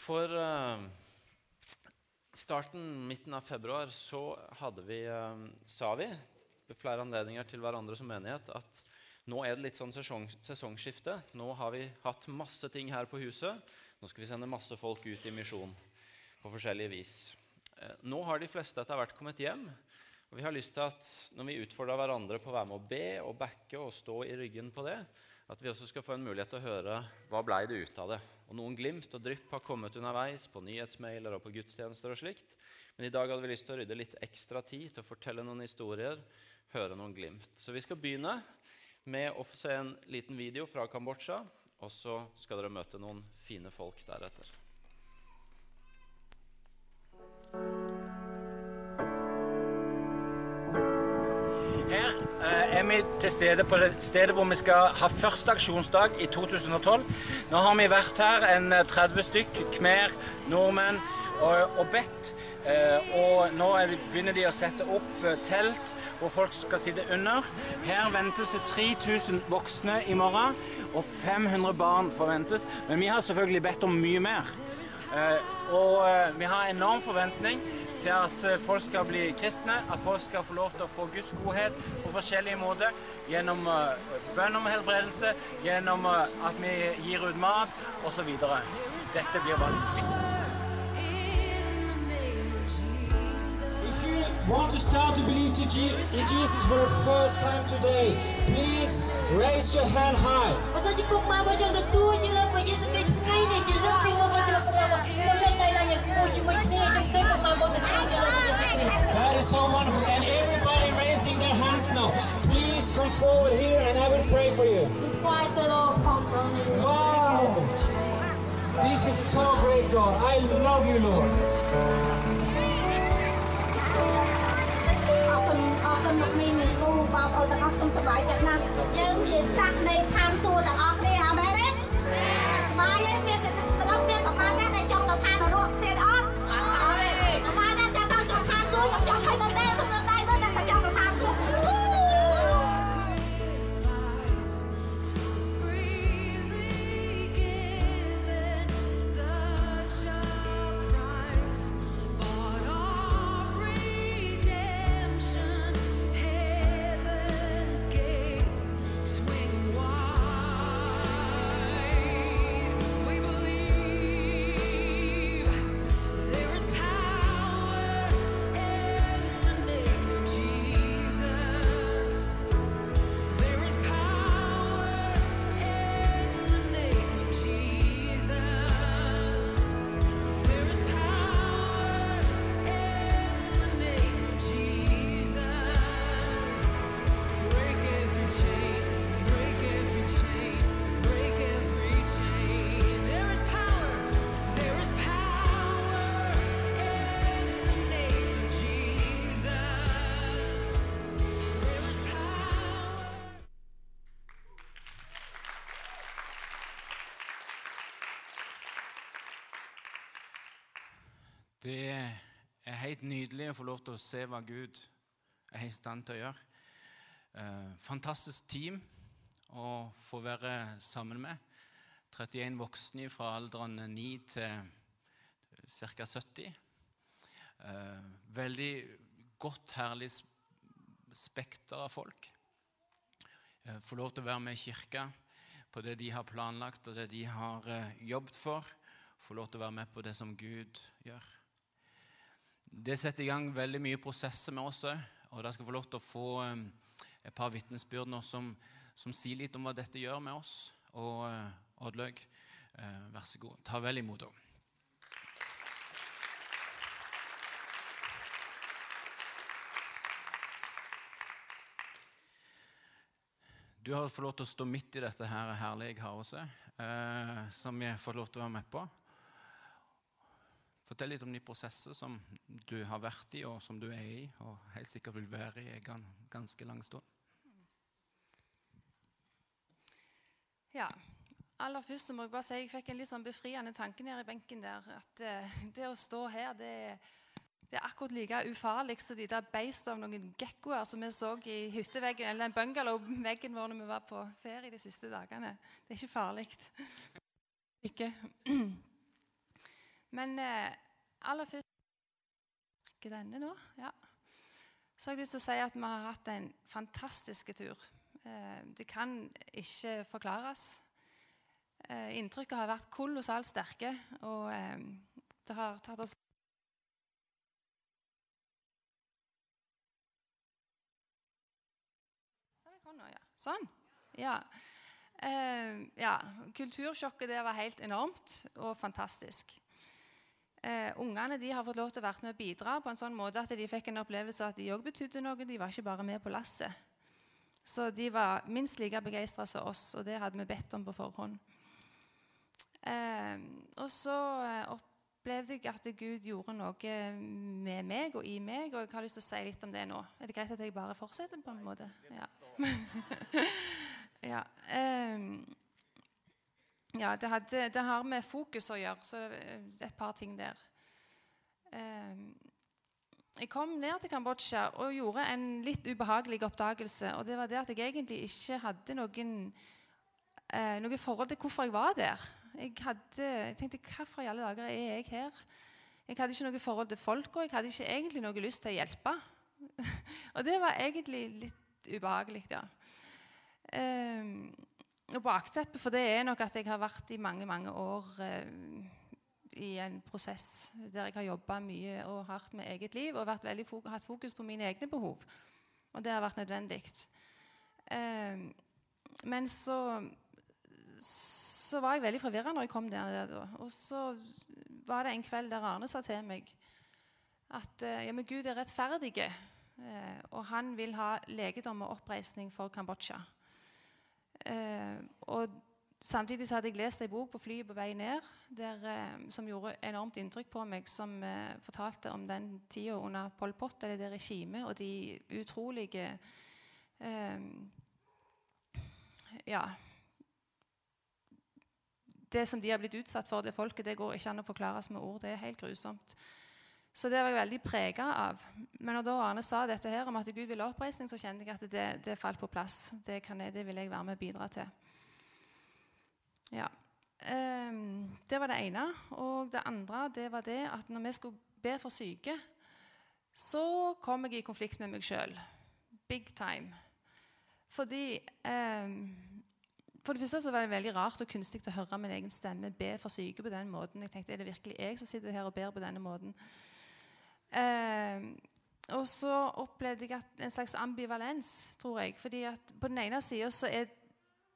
For uh, starten, midten av februar, så hadde vi, uh, sa vi ved flere anledninger til hverandre som menighet at nå er det litt sånn sesong, sesongskifte. Nå har vi hatt masse ting her på huset. Nå skal vi sende masse folk ut i misjon på forskjellige vis. Uh, nå har de fleste etter hvert kommet hjem. Og vi har lyst til at Når vi utfordrer hverandre på å være med å be og backe og stå i ryggen på det, at vi også skal få en mulighet til å høre hva blei det ut av det. Og Noen glimt og drypp har kommet underveis på nyhetsmailer og på gudstjenester. og slikt. Men i dag hadde vi lyst til å rydde litt ekstra tid til å fortelle noen historier, høre noen glimt. Så vi skal begynne med å få se en liten video fra Kambodsja. Og så skal dere møte noen fine folk deretter. Er vi til stede på det stedet hvor vi skal ha første aksjonsdag i 2012. Nå har vi vært her en 30 eh, stykk, khmer, nordmenn og, og bedt. Eh, og nå begynner de å sette opp eh, telt hvor folk skal sitte under. Her ventes det 3000 voksne i morgen, og 500 barn forventes. Men vi har selvfølgelig bedt om mye mer. Eh, og eh, vi har enorm forventning til at eh, folk skal bli kristne, at folk skal få lov til å få Guds godhet på forskjellige måter. Gjennom bønn om helbredelse, gjennom at vi gir ut mat osv. Dette blir bare fint. want to start to believe to Je in Jesus for the first time today, please raise your hand high. This is so great, God. I love you, Lord. អរគុណអរគុណមកមីមីគ្រូបងប្អូនទាំងអស់ខ្ញុំសប្បាយចិត្តណាស់យើងជាសាក់នៃឋានសួគ៌ទាំងអស់គ្នាអាមែនទេសប្បាយទេមានតែត្រឡប់មានប្រហែលអ្នកដែលចង់ទៅឋាននរកទៀតអត់អត់ទេប្រហែលអ្នកដែលចង់ឋានសួគ៌ខ្ញុំចង់ឃើញ Det er helt nydelig å få lov til å se hva Gud er i stand til å gjøre. Eh, fantastisk team å få være sammen med. 31 voksne fra alderen 9 til ca. 70. Eh, veldig godt, herlig spekter av folk. Eh, få lov til å være med i kirka på det de har planlagt og det de har jobbet for. Få lov til å være med på det som Gud gjør. Det setter i gang veldig mye prosesser med oss òg. Og dere skal få lov til å få um, et par vitnesbyrd nå som, som, sier litt om hva dette gjør med oss. Og uh, Oddlaug, uh, vær så god. Ta vel imot henne. Du har fått lov til å stå midt i dette her herlige kaoset eh, som vi har fått lov til å være med på. Fortell litt om de prosesser som du har vært i, og som du er i, og helt sikkert vil være i en ganske lang stund. Ja. Aller først må jeg bare si jeg fikk en litt sånn befriende tanke nede i benken der. At uh, det å stå her, det, det, er akkurat like ufarlig som de der beist av noen gekkoer som vi så i hytteveggen, eller den bungalowveggen vår når vi var på ferie de siste dagene. Det er ikke farlig. Ikke. Men eh, aller først Ikke denne nå? Ja. Så har jeg lyst til å si at vi har hatt en fantastisk tur. Eh, det kan ikke forklares. Eh, inntrykket har vært kolossalt sterke, og eh, det har tatt oss. Sånn. Ja. Uh, ja. Kultursjokket det var helt enormt og fantastisk. Eh, ungene de har fått lov til å være med og bidra på en sånn måte at de fikk en opplevelse at de òg betydde noe. De var ikke bare med på lasset. Så de var minst like begeistra som oss, og det hadde vi bedt om på forhånd. Eh, og så eh, opplevde jeg at Gud gjorde noe med meg og i meg, og jeg har lyst til å si litt om det nå. Er det greit at jeg bare fortsetter på en måte? Ja. ja. Eh, ja, det, hadde, det, har med fokus å gjøre, så det er et par ting der. Eh, jeg kom ned til Kambodsja og gjorde en litt ubehagelig oppdagelse. Og det var det at jeg egentlig ikke hadde noen, eh, noe forhold til hvorfor jeg var der. Jeg, hadde, jeg tenkte hvorfor i alle dager er jeg her? Jeg hadde ikke noe forhold til folka. Jeg hadde ikke egentlig noe lyst til å hjelpe. og det var egentlig litt ubehagelig, ja. Um, og bakteppet for det er nok at jeg har vært i mange, mange år eh, i en prosess der jeg har jobba mye og hardt med eget liv og fokus, hatt fokus på mine egne behov. Og det har vært nødvendig. Eh, men så så var jeg veldig forvirra når jeg kom der. Og så var det en kveld der Arne sa til meg at ja, men Gud er rettferdig, og han vil ha legedom og oppreisning for Kambodsja. Og Samtidig så hadde jeg lest en bok på flyet på vei ned der, som gjorde enormt inntrykk på meg, som fortalte om den tida under Pol Pot, eller det regimet, og de utrolige Ja det som de har blitt utsatt for, det folket, det går ikke an å forklares med ord. Det er helt grusomt. Så det var jeg veldig prega av. Men da Arne sa dette her om at Gud ville oppreisning, så kjente jeg at det, det falt på plass. Det, jeg, det, vil jeg være med og bidra til. Ja. Um, det var det ene. Og det andre det var det at når vi skulle be for syke, så kom jeg i konflikt med meg sjøl. Big time. Fordi um, for det første så var det veldig rart og kunstig å høre min egen stemme be for syke på den måten. Jeg tenkte, Er det virkelig jeg som sitter her og ber på denne måten? Eh, og så opplevde jeg en slags ambivalens, tror jeg. fordi at På den ene sida så,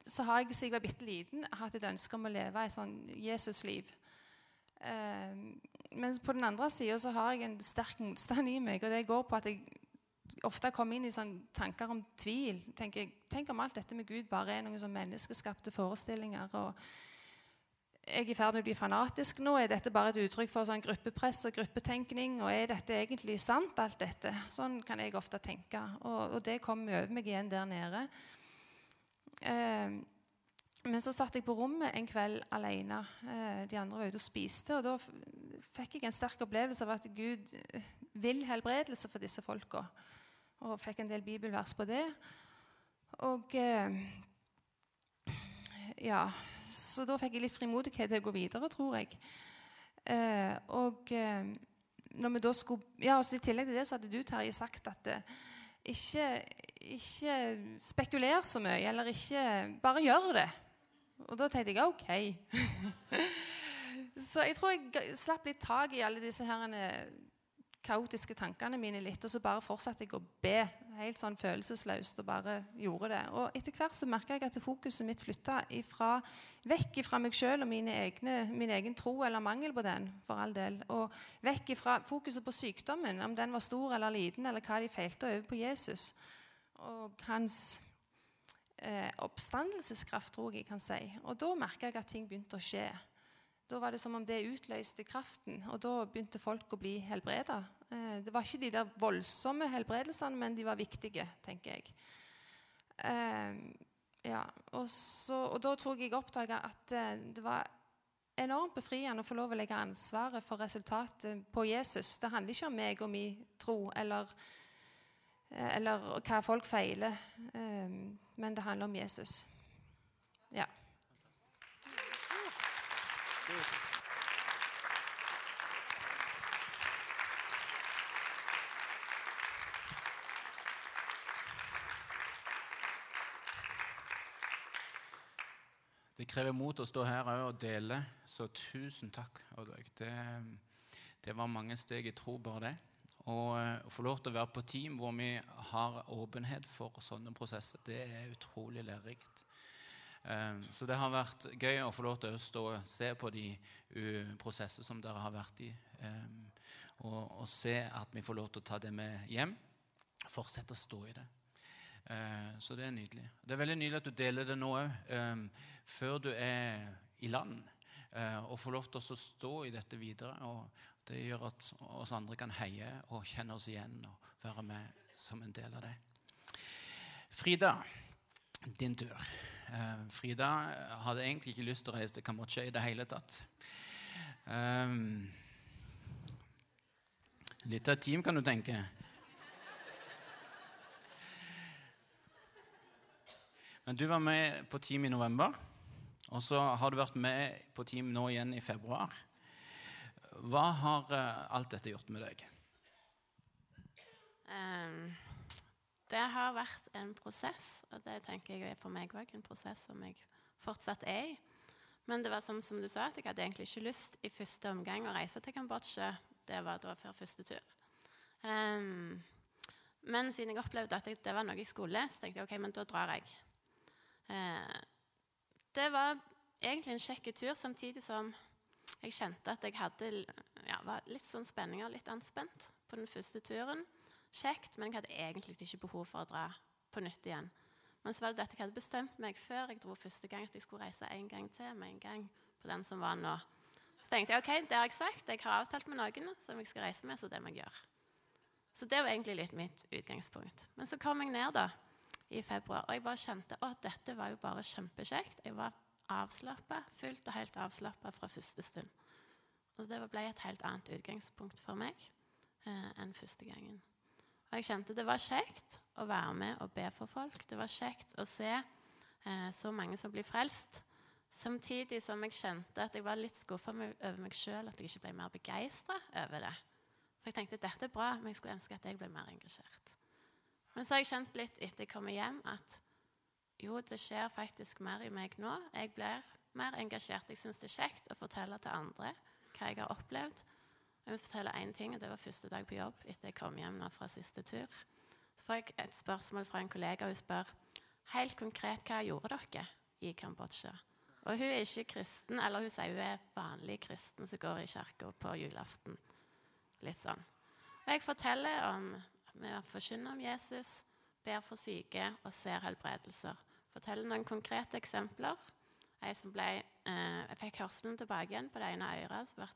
så, har jeg siden jeg var bitte liten, hatt et ønske om å leve et sånn Jesusliv. Eh, mens på den andre sida så har jeg en sterk motstand i meg. Og det går på at jeg ofte kommer inn i sånne tanker om tvil. Tenker, tenk om alt dette med Gud bare er noen sånn menneskeskapte forestillinger. og jeg er i ferd med å bli fanatisk nå. Er dette bare et uttrykk for sånn gruppepress og gruppetenkning? Og er dette egentlig sant, alt dette? Sånn kan jeg ofte tenke. Og, og det kom over meg igjen der nede. Eh, men så satt jeg på rommet en kveld alene. Eh, de andre var ute og spiste. Og da fikk jeg en sterk opplevelse av at Gud vil helbredelse for disse folka og fikk en del bibelvers på det. Og eh, Ja, så da fikk jeg litt frimodighet til å gå videre, tror jeg. Eh, og eh, når vi da skulle Ja, altså I tillegg til det så hadde du, Terje, sagt at eh, ikke, ikke spekuler så mye, eller ikke Bare gjør det. Og da tenkte jeg OK. så jeg tror jeg slapp litt tak i alle disse herrene kaotiske tankene mine litt, og så bare fortsatte jeg å be helt sånn følelsesløst og bare gjorde det. Og etter hvert så merka jeg at fokuset mitt flytta vekk fra meg sjøl og egne, min egen tro eller mangel på den, for all del, og vekk fra fokuset på sykdommen, om den var stor eller liten, eller hva de feilte, over på Jesus og hans eh, oppstandelseskraft, tror jeg jeg kan si. Og da merka jeg at ting begynte å skje. Da var det som om det utløste kraften, og da begynte folk å bli helbreda. Eh, det var ikke de der voldsomme helbredelsene, men de var viktige, tenker jeg. Eh, ja, og, så, og da tror jeg jeg oppdaga at eh, det var enormt befriende å få lov å legge ansvaret for resultatet på Jesus. Det handler ikke om meg og min tro eller, eller hva folk feiler, men det handler om Jesus. Ja. det krever mot å stå her og dele, så tusen takk. Det, det var mange steg i tro, bare det. Og eh, å få lov til å være på team hvor vi har åpenhet for sånne prosesser, det er utrolig lærerikt. Eh, Så det har vært gøy å få lov til å stå og se på de prosesser som dere har vært i. eh, Og, og se at vi får lov til å ta det med hjem. Fortsette å stå i det. Eh, Så det er nydelig. Det er veldig nydelig at du deler det nå òg, før du er i land. eh, Og får lov til å stå i dette videre. Og det gjør at oss andre kan heie og kjenne oss igjen og være med som en del av det. Frida, din tur. Eh, Frida hadde egentlig ikke lyst til å reise til Kambodsja i det hele tatt. Litt av et team, kan du tenke. Men du var med på team i november, og så har du vært med på team nå igjen i februar. Hva har eh, alt dette gjort med deg? Um, det har vært en prosess, og det tenker jeg er for meg òg en prosess som jeg fortsatt er i. Men det var som, som du sa, at jeg hadde egentlig ikke lyst i første omgang å reise til Kambodsja. Det var da før første tur. Um, men siden jeg opplevde at det var noe jeg skulle, så tenkte jeg ok, men da drar jeg. Eh, det var egentlig en kjekk tur, samtidig som jeg kjente at jeg hadde ja, var litt sånn spenninger, litt anspent på den første turen. Kjekt, men jeg hadde egentlig ikke behov for å dra på nytt igjen. Men så var det dette jeg hadde bestemt meg før jeg dro første gang, at jeg skulle reise en gang til med en gang på den som var nå. Så tenkte jeg ok, det har jeg sagt, jeg har avtalt med noen som jeg skal reise med, så det må jeg gjøre. Så det var egentlig litt mitt utgangspunkt. Men så kom jeg ned da, i februar, og jeg bare kjente at dette var jo bare kjempekjekt. Jeg var avslappa, fullt og helt avslappa fra første stund. Og det ble et helt annet utgangspunkt for meg eh, enn første gangen. Og jeg kjente det var kjekt å være med og be for folk. Det var kjekt å se eh, så mange som blir frelst. Samtidig som jeg kjente at jeg var litt skuffa over meg sjøl, at jeg ikke ble mer begeistra over det. For jeg tenkte dette er bra, men jeg skulle ønske at jeg ble mer engasjert. Men så har jeg kjent litt etter jeg kommer hjem, at jo, det skjer faktisk mer i meg nå. Jeg blir mer engasjert. Jeg syns det er kjekt å fortelle til andre hva jeg har opplevd. Jeg vil fortelle én ting, og Det var første dag på jobb etter jeg kom hjem nå fra siste tur. Så får jeg et spørsmål fra en kollega. Hun spør helt konkret hva gjorde dere i Kambodsja. Og Hun er ikke kristen, eller hun sier hun er vanlig kristen som går i kirka på julaften. Litt sånn. Og Jeg forteller om vi forkynner om Jesus, ber for syke og ser helbredelser. Forteller noen konkrete eksempler. Jeg ble, eh, jeg fikk hørselen tilbake igjen på det ene øret, som ble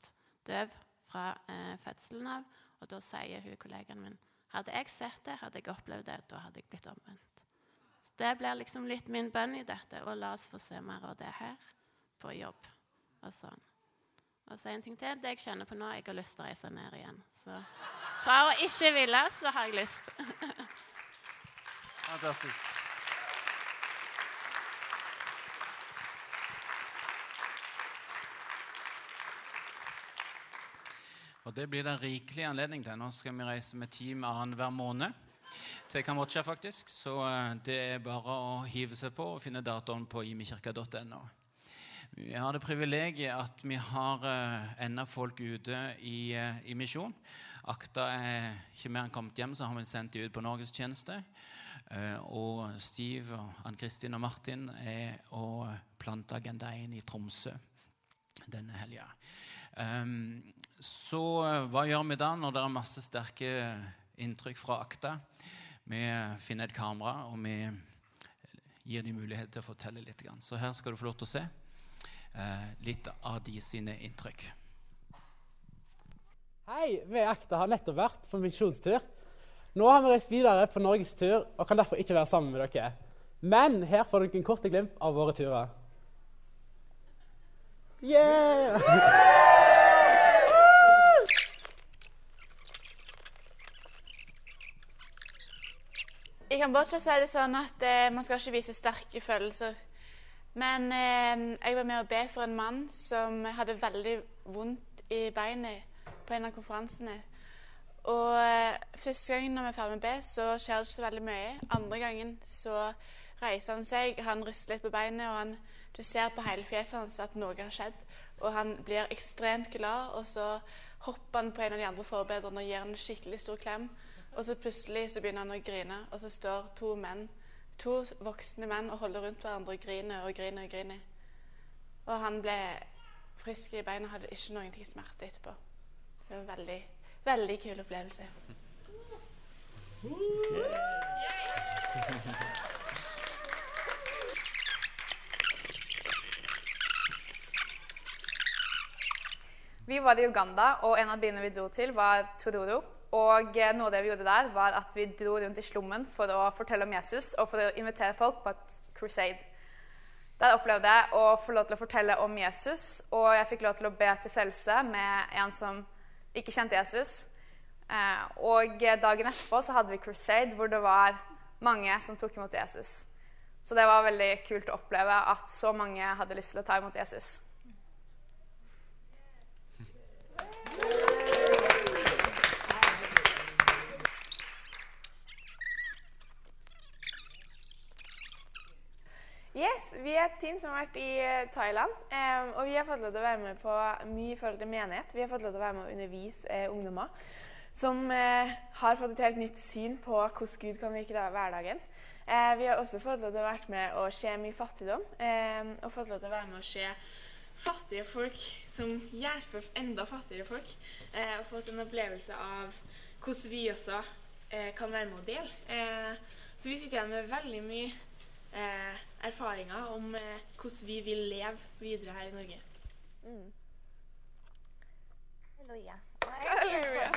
døv fra eh, fødselen av. Og da sier hun kollegaen min hadde jeg sett det, hadde jeg opplevd det, da hadde jeg blitt omvendt. Så Det blir liksom litt min bønn i dette. Og la oss få se mer av det her på jobb. Og sånn. Og så en ting til. Det jeg kjenner på nå, jeg har lyst til å reise ned igjen. Så fra å ikke ville, så har jeg lyst. Fantastisk. Og Det blir det rikelig anledning til. Nå skal vi reise med team annenhver måned til Kambodsja, faktisk. Så eh, det er bare å hive seg på og finne datoen på imekirka.no. Vi har det privilegiet at vi har enda folk ute i, eh, i misjon. Akta er ikke mer enn kommet hjem, så har vi sendt dem ut på norgestjeneste. Eh, og Steve, Ann-Kristin og Martin er å plante Agenda 1 i Tromsø denne helga. Um, så eh, hva gjør vi da når det er masse sterke inntrykk fra Akta? Vi finner et kamera, og vi gir dem mulighet til å fortelle litt. Så her skal du få lov til å se eh, litt av de sine inntrykk. Hei, vi i Akta har nettopp vært på misjonstur. Nå har vi reist videre på norgestur og kan derfor ikke være sammen med dere. Men her får dere en kort glimt av våre turer. Yeah! Jeg kan bare ikke si det sånn at eh, man skal ikke vise sterke følelser. Men eh, jeg var med å be for en mann som hadde veldig vondt i beinet på en av konferansene. Og eh, første gangen når vi er ferdig med å be, så skjer det ikke så veldig mye. Andre gangen så reiser han seg, han rister litt på beinet, og han, Du ser på hele fjeset hans at noe har skjedd, og han blir ekstremt glad. Og så hopper han på en av de andre forbedrerne og gir han en skikkelig stor klem. Og så plutselig så begynner han å grine, og så står to menn, to voksne menn og holder rundt hverandre og griner og griner og griner. Og han ble frisk i beina, og hadde ikke noen ting smerte etterpå. Det var en veldig, veldig kul opplevelse. Vi var i Uganda, og en av byene vi dro til, var Tororo. Og noe av det vi gjorde der, var at vi dro rundt i slummen for å fortelle om Jesus og for å invitere folk på et crusade. Der opplevde jeg å få lov til å fortelle om Jesus, og jeg fikk lov til å be til frelse med en som ikke kjente Jesus. Eh, og dagen etterpå så hadde vi crusade hvor det var mange som tok imot Jesus. Så det var veldig kult å oppleve at så mange hadde lyst til å ta imot Jesus. Yes, Vi er et team som har vært i eh, Thailand. Um, og vi har fått lov til å være med på mye i forhold til menighet. Vi har fått lov til å være med å undervise eh, ungdommer som eh, har fått et helt nytt syn på hvordan Gud kan virke i hverdagen. Eh, vi har også fått lov til å være med å se mye fattigdom. em, og fått lov til å være med å se fattige folk som hjelper enda fattigere folk. Eh, og fått en opplevelse av hvordan vi også eh, kan være med å dele. Eh, så vi sitter igjen med veldig mye eh, erfaringer om eh, hvordan vi vil leve videre her i Norge. Mm. Halleluja. Halleluja.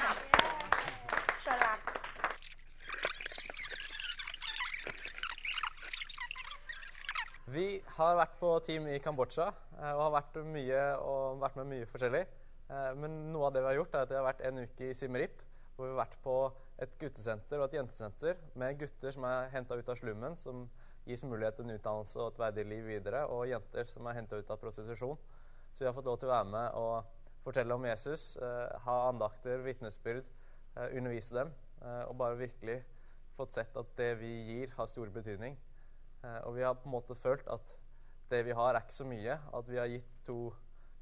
Vi har vært på team i Kambodsja eh, og har vært, mye, og vært med mye forskjellig. Eh, Men noe av det vi har gjort, er at vi har vært en uke i Siem hvor vi har vært på et guttesenter og et jentesenter med gutter som er henta ut av slummen, som gis mulighet til en utdannelse og et verdig liv videre, og jenter som er henta ut av prostitusjon. Så vi har fått lov til å være med og fortelle om Jesus, eh, ha andakter, vitnesbyrd, eh, undervise dem, eh, og bare virkelig fått sett at det vi gir, har stor betydning. Eh, og vi har på en måte følt at det vi har, er ikke så mye. At vi har gitt, to,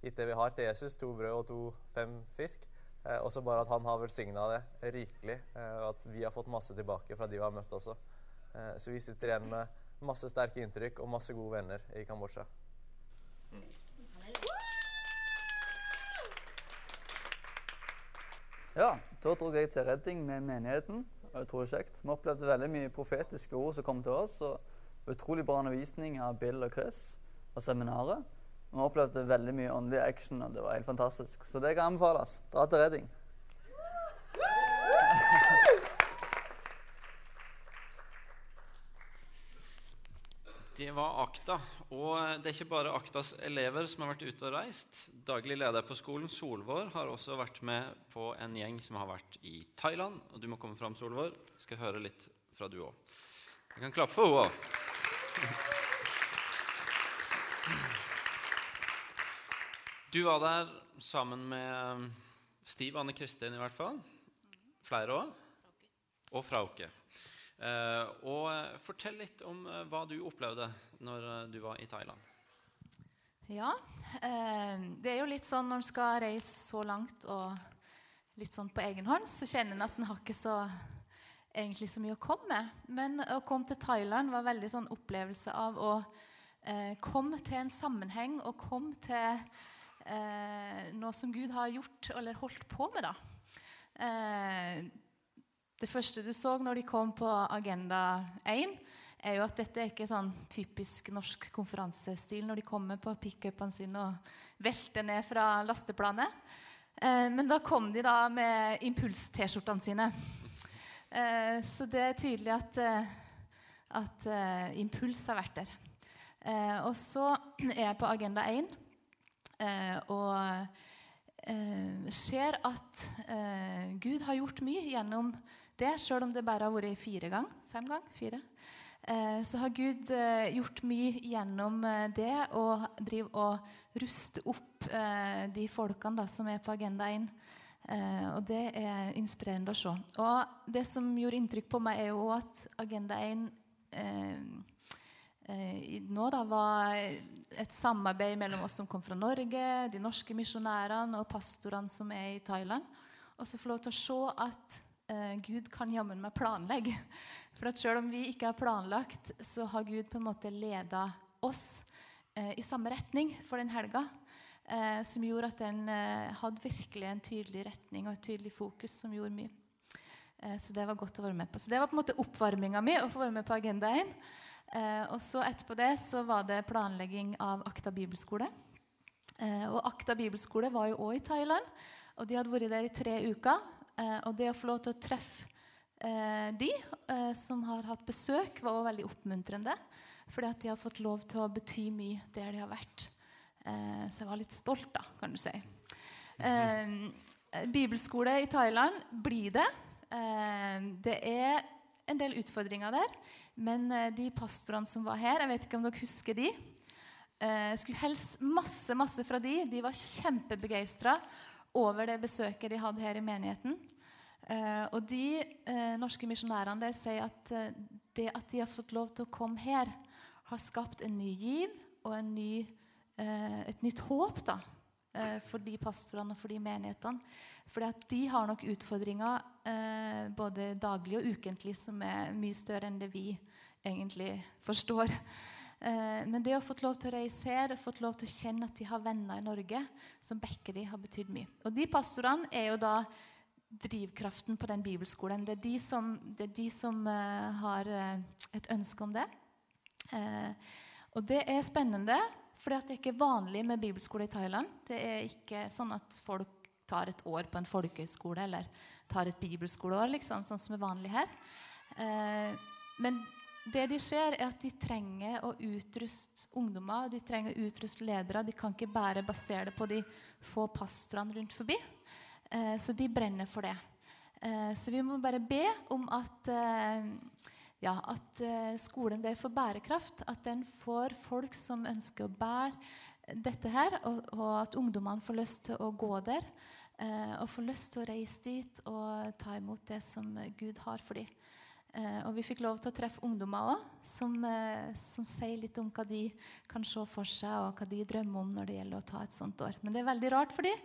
gitt det vi har til Jesus, to brød og to fem fisk. Eh, og så bare at han har velsigna det rikelig, eh, og at vi har fått masse tilbake fra de vi har møtt også. Så vi sitter igjen med masse sterke inntrykk og masse gode venner i Kambodsja. Ja, da dro jeg til Redding med menigheten. Utrolig kjekt. Vi opplevde veldig mye profetiske ord som kom til oss. og Utrolig bra undervisning av Bill og Chris og seminaret. Vi opplevde veldig mye åndelig action, og det var helt fantastisk. Så det kan anbefales. Dra til Redding. Det var Akta. Og det er ikke bare Aktas elever som har vært ute og reist. Daglig leder på skolen, Solvår, har også vært med på en gjeng som har vært i Thailand. Og du må komme fram, Solvår. Skal høre litt fra du òg. Jeg kan klappe for henne òg. Du var der sammen med Stiv Anne Kristin, i hvert fall. Flere òg. Og Frauke. Eh, og eh, fortell litt om eh, hva du opplevde når du var i Thailand. Ja, det er jo litt sånn når en skal reise så langt og litt sånn på egen hånd, så kjenner en at en har ikke så egentlig så mye å komme med. Men å komme til Thailand var veldig sånn opplevelse av å komme til en sammenheng og komme til noe som Gud har gjort eller holdt på med, da. Det første du så når de kom på Agenda 1, er jo at dette er ikke sånn typisk norsk konferansestil når de kommer på pickupene sine og velter ned fra lasteplanet. Eh, men da kom de da med Impuls-T-skjortene sine. Eh, så det er tydelig at, eh, at Impuls har vært der. Og så er jeg på Agenda 1 eh, og ser at Gud har gjort mye gjennom det, sjøl om det bare har vært fire gang, fem gang, fire. Eh, så har Gud eh, gjort mye gjennom eh, det og driver og ruster opp eh, de folkene da, som er på Agenda 1. Eh, og det er inspirerende å se. Og det som gjorde inntrykk på meg, er jo at Agenda 1 eh, eh, nå da var et samarbeid mellom oss som kom fra Norge, de norske misjonærene og pastorene som er i Thailand. Og så få lov til å se at eh, Gud kan jammen meg planlegge. For at selv om vi ikke har planlagt, så har Gud på en måte leda oss eh, i samme retning for den helga. Eh, som gjorde at den eh, hadde virkelig en tydelig retning og et tydelig fokus som gjorde mye. Eh, så det var godt å være med på. Så det var på en måte oppvarminga mi å få være med på Agenda 1. Eh, og så etterpå det så var det planlegging av Akta bibelskole. Og Akta bibelskole var jo òg i Thailand, og de hadde vært der i tre uker. Eh, og det å få lov til å treffe eh, de eh, som har hatt besøk, var også veldig oppmuntrende. Fordi at de har fått lov til å bety mye der de har vært. Så jeg var litt stolt, da, kan du si. Bibelskole i Thailand blir det. Det er en del utfordringer der. Men de pastorene som var her, jeg vet ikke om dere husker de. Jeg skulle helst masse masse fra de. De var kjempebegeistra over det besøket de hadde her i menigheten. Eh, og de eh, norske misjonærene der sier at eh, det at de har fått lov til å komme her, har skapt en ny giv og ny, et nytt håp da, for de pastorene og for de menighetene. At de har nok utfordringer både daglig og ukentlig som er mye større enn det vi egentlig forstår. Eh, men det å få lov til å reise her, fått lov til å kjenne at de har venner i Norge som backer de, har betydd mye. Og de pastorene er jo da drivkraften på den bibelskolen. Det er de som, er de som eh, har eh, et ønske om det. Og det er spennende, for det er ikke vanlig med bibelskole i Thailand. Det er ikke sånn at folk tar et år på en folkehøyskole eller tar et bibelskoleår, liksom, sånn som er vanlig her. Men det de ser, er at de trenger å utruste ungdommer, de trenger å utruste ledere. De kan ikke bare basere det på de få pastorene rundt forbi. Eh, så de brenner for det. Eh, så vi må bare be om at, eh, ja, at eh, skolen der for bærekraft at den får folk som ønsker å bære dette her, og, og at ungdommene får lyst til å gå der. eh, og får lyst til å reise dit og ta imot det som Gud har for dem. Eh, og vi fikk lov til å treffe ungdommer òg, som, eh, som sier litt om hva de kan se for seg, og hva de drømmer om når det gjelder å ta et sånt år. Men det er veldig rart for dem,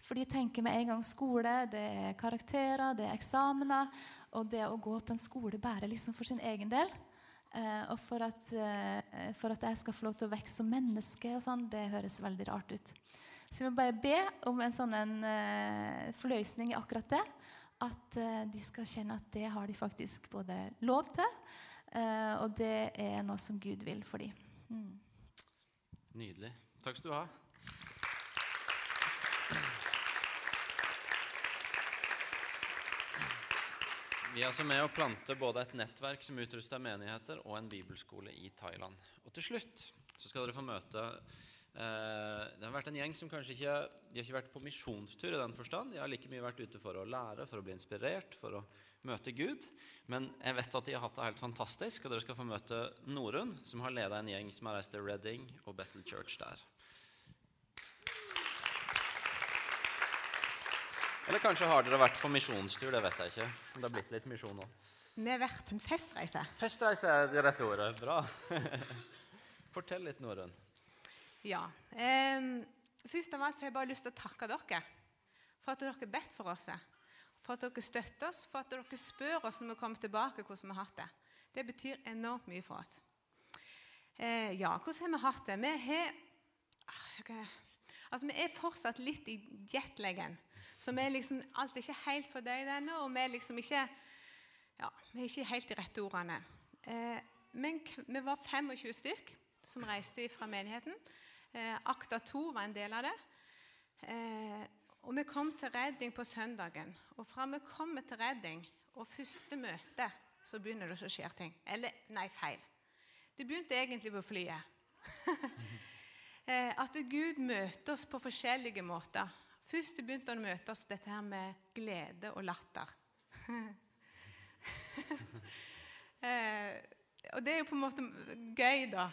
for de tenker med en gang skole, det er karakterer, det er eksamener. Og det å gå på en skole bare liksom for sin egen del. Eh, og for at, for at jeg skal få lov til å vokse som menneske, og sånn, det høres veldig rart ut. Så vi må bare be om en sånn en, forløsning i akkurat det. At eh, de skal kjenne at det har de faktisk både lov til, eh, og det er noe som Gud vil for dem. Mm. Nydelig. Takk skal du ha. Vi er altså med å plante både et nettverk som utruster menigheter, og en bibelskole i Thailand. Og til slutt så skal dere få møte Det har vært en gjeng som kanskje ikke De har ikke vært på misjonstur i den forstand. De har like mye vært ute for å lære, for å bli inspirert, for å møte Gud. Men jeg vet at de har hatt det helt fantastisk, og dere skal få møte Norunn, som har leda en gjeng som har reist til Reading og Bethel Church der. Eller kanskje har dere vært på misjonstur, det vet jeg ikke. Det har blitt litt misjon nå. Vi har vært på en festreise. Festreise er det rette ordet. Bra. Fortell litt, Norunn. Ja. Eh, først av alt har jeg bare lyst til å takke dere for at dere har bedt for oss. For at dere støtter oss, for at dere spør oss når vi kommer tilbake, hvordan vi har hatt det. Det betyr enormt mye for oss. Eh, ja, hvordan har vi hatt det? Vi har okay. Altså, Vi er fortsatt litt i jetlegen. Så vi er liksom, alt er ikke helt fordøyd ennå, og vi er liksom ikke ja, vi er ikke helt de rette ordene. Eh, men vi var 25 stykk som reiste fra menigheten. Eh, Akta 2 var en del av det. Eh, og vi kom til Redding på søndagen. Og fra vi kommer til Redding og første møte, så begynner det å skje ting. Eller, nei, feil. Det begynte egentlig på flyet. eh, at Gud møter oss på forskjellige måter. Først begynte han å møte oss dette her med glede og latter. og det er jo på en måte gøy, da.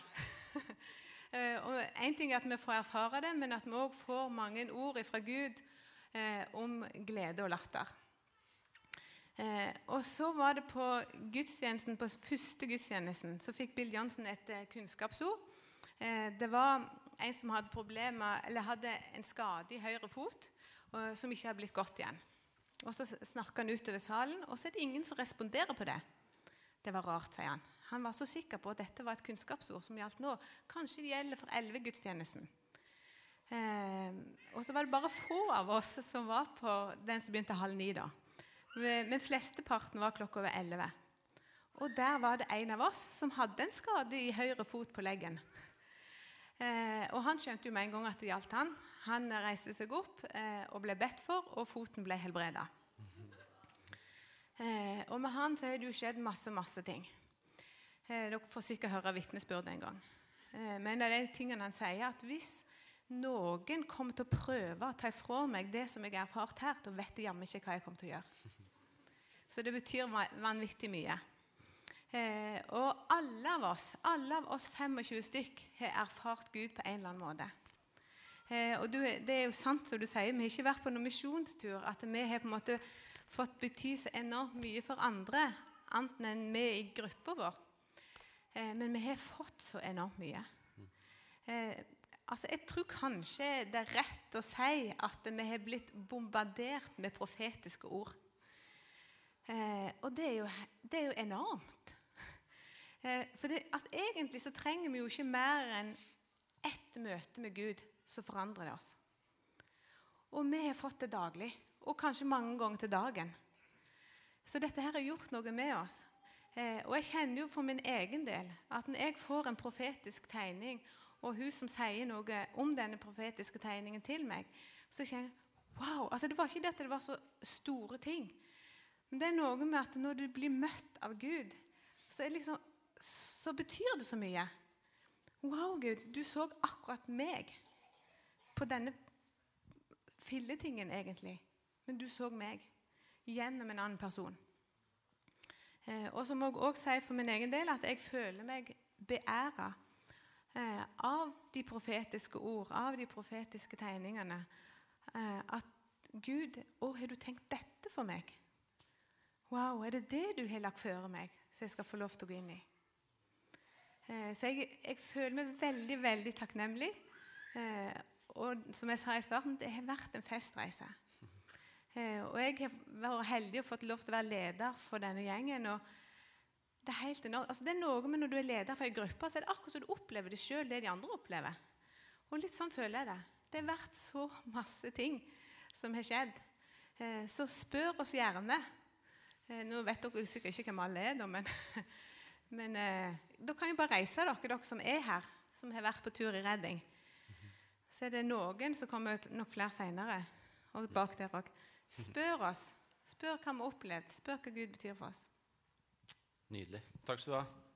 eh, og Én ting er at vi får erfare det, men at vi òg får mange ord fra Gud eh, om glede og latter. Eh, og så var det på gudstjenesten, på første gudstjenesten så fikk Bill Johnson et kunnskapsord. Det var en som hadde problemer, eller hadde en skade i høyre fot som ikke hadde blitt godt igjen. Og Så snakker han utover salen, og så er det ingen som responderer på det. Det var rart, sier han. Han var så sikker på at dette var et kunnskapsord som gjaldt nå. Kanskje det gjelder for Elleve-gudstjenesten. Eh, og så var det bare få av oss som var på den som begynte halv ni. da. Men flesteparten var klokka over elleve. Og der var det en av oss som hadde en skade i høyre fot på leggen. Eh, og han skjønte jo med en gang at det gjaldt han. Han reiste seg opp eh, og ble bedt for, og foten ble helbreda. Eh, og med han så har det jo skjedd masse, masse ting. Eh, dere får sikkert høre vitnesbyrd en gang. Eh, men det er de tingene han sier, at hvis noen kommer til å prøve å ta ifra meg det som jeg har erfart her, da vet jeg jammen ikke hva jeg kommer til å gjøre. Så det betyr vanvittig mye. Eh, og alle av oss alle av oss 25 stykk har erfart Gud på en eller annen måte. Og Det er jo sant som du sier, vi har ikke vært på noen misjonstur. At vi har på en måte fått bety så enormt mye for andre, annet enn vi i gruppa vår. Eh, men vi har fått så enormt mye. Eh, altså Jeg tror kanskje det er rett å si at vi har blitt bombardert med profetiske ord. Eh, og det er, jo, det er jo enormt. Eh, for det, altså, Egentlig så trenger vi jo ikke mer enn ett møte med Gud som forandrer det oss. Og vi har fått det daglig, og kanskje mange ganger til dagen. Så dette her har gjort noe med oss. Eh, og jeg kjenner jo for min egen del at når jeg får en profetisk tegning, og hun som sier noe om denne profetiske tegningen til meg, så kjenner jeg wow, altså Det var ikke det at det var så store ting, men det er noe med at når du blir møtt av Gud, så, liksom, så betyr det så mye. Wow, Gud, du så akkurat meg på denne filletingen, egentlig. Men du så meg gjennom en annen person. Eh, og så må jeg også si for min egen del at jeg føler meg beæra eh, av de profetiske ord, av de profetiske tegningene. Eh, at Gud, å, har du tenkt dette for meg? Wow, er det det du har lagt føre meg, så jeg skal få lov til å gå inn i? Så jeg, jeg, føler meg veldig, veldig takknemlig. Og som jeg sa i starten, det har vært en festreise. Eh, og jeg har vært heldig og fått lov til å være leder for denne gjengen. og det er helt enormt. Altså, det er noe med Når du er leder for en gruppe, så er det akkurat som du opplever det sjøl, det de andre opplever. Og litt sånn føler jeg det. Det har vært så masse ting som har skjedd. Eh, så spør oss gjerne Eh, nå vet dere sikkert ikke hvem alle er, da, men, men da kan jo bare reise dere, dere som er her, som har vært på tur i redning. Så er det noen som kommer nok flere seinere. Og bak der òg. Spør oss. Spør hva vi har opplevd. Spør hva Gud betyr for oss. Nydelig. Takk skal du ha.